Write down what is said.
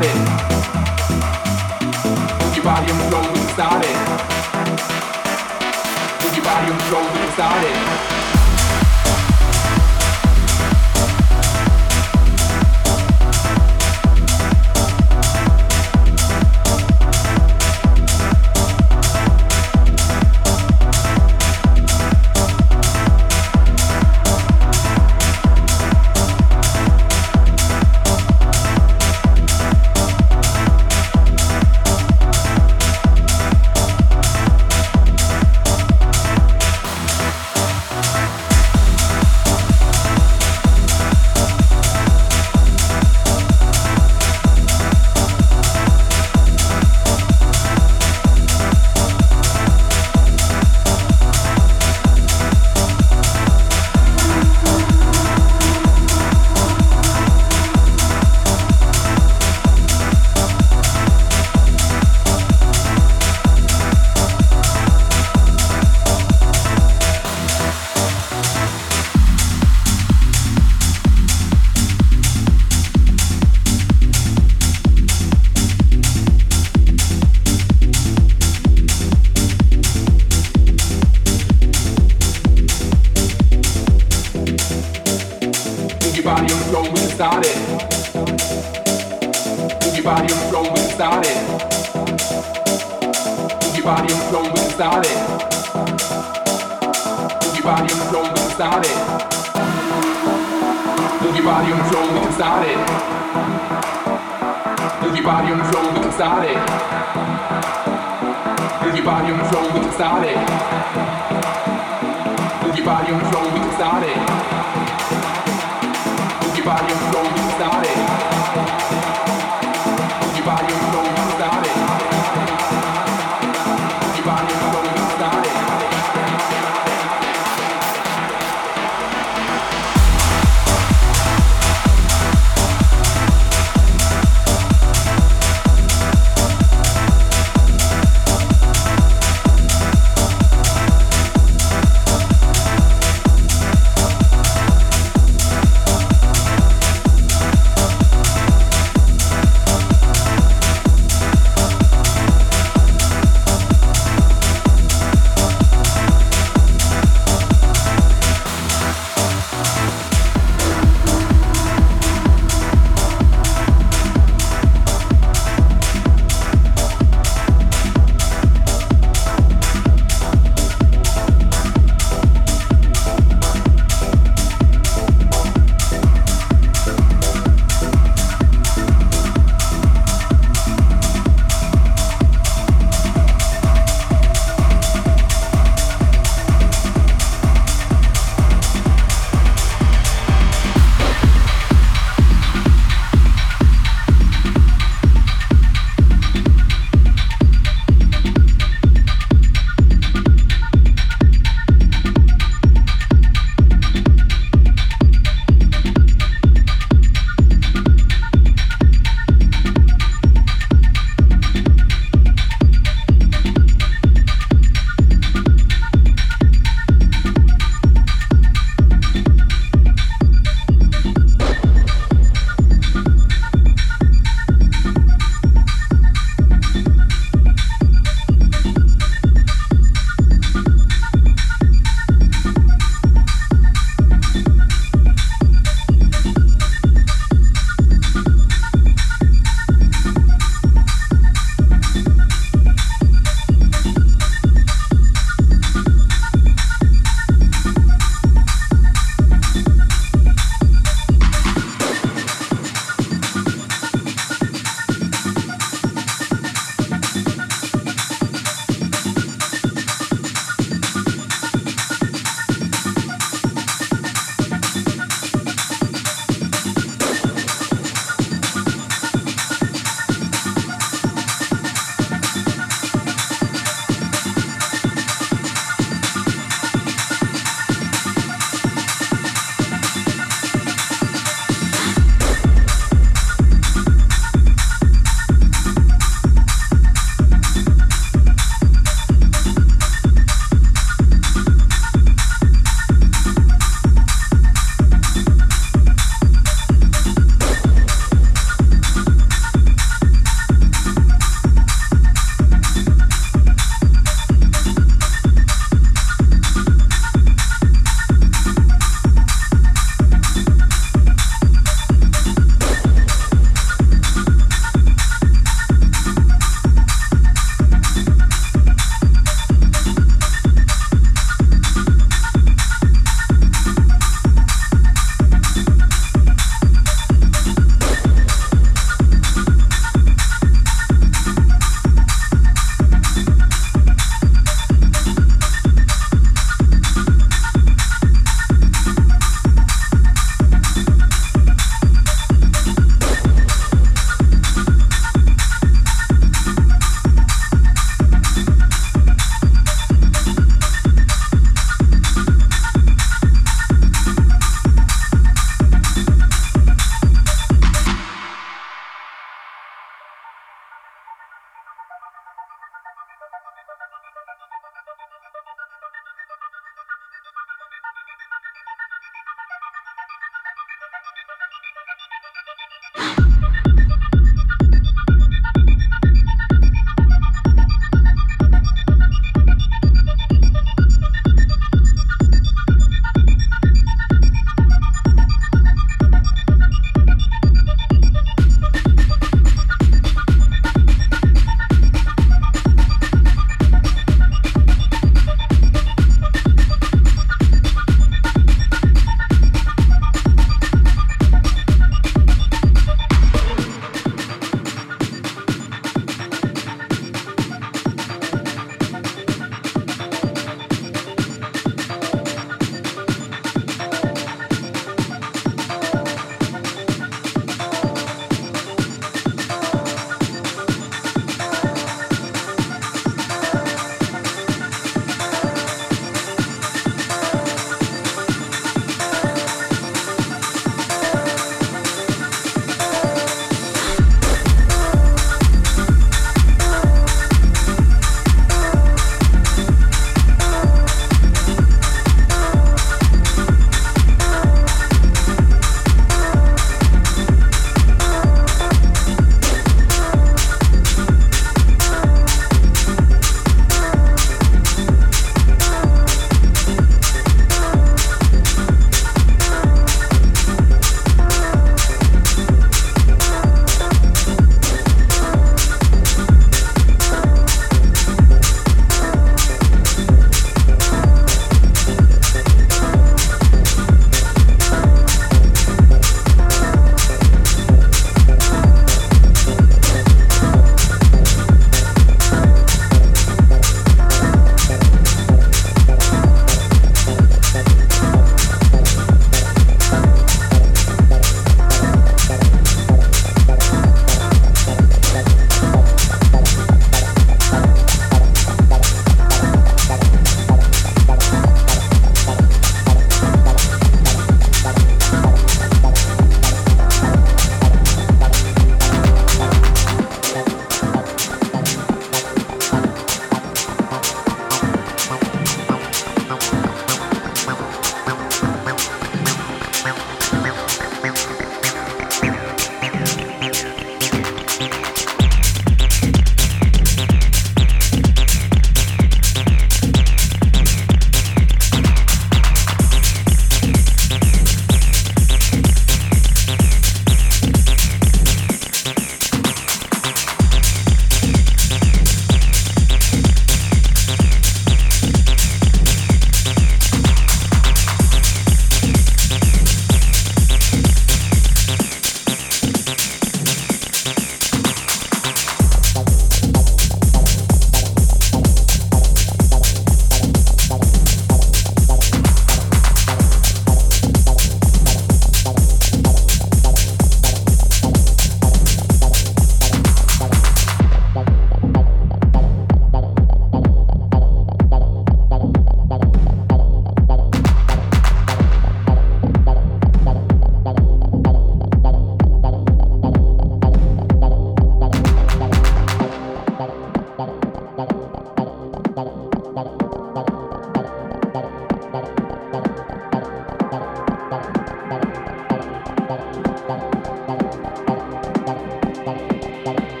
floor, we can start your body on we can your body on the. your body on the floor, we can start it. Move your body on the floor, we can start it. Move your body on the floor,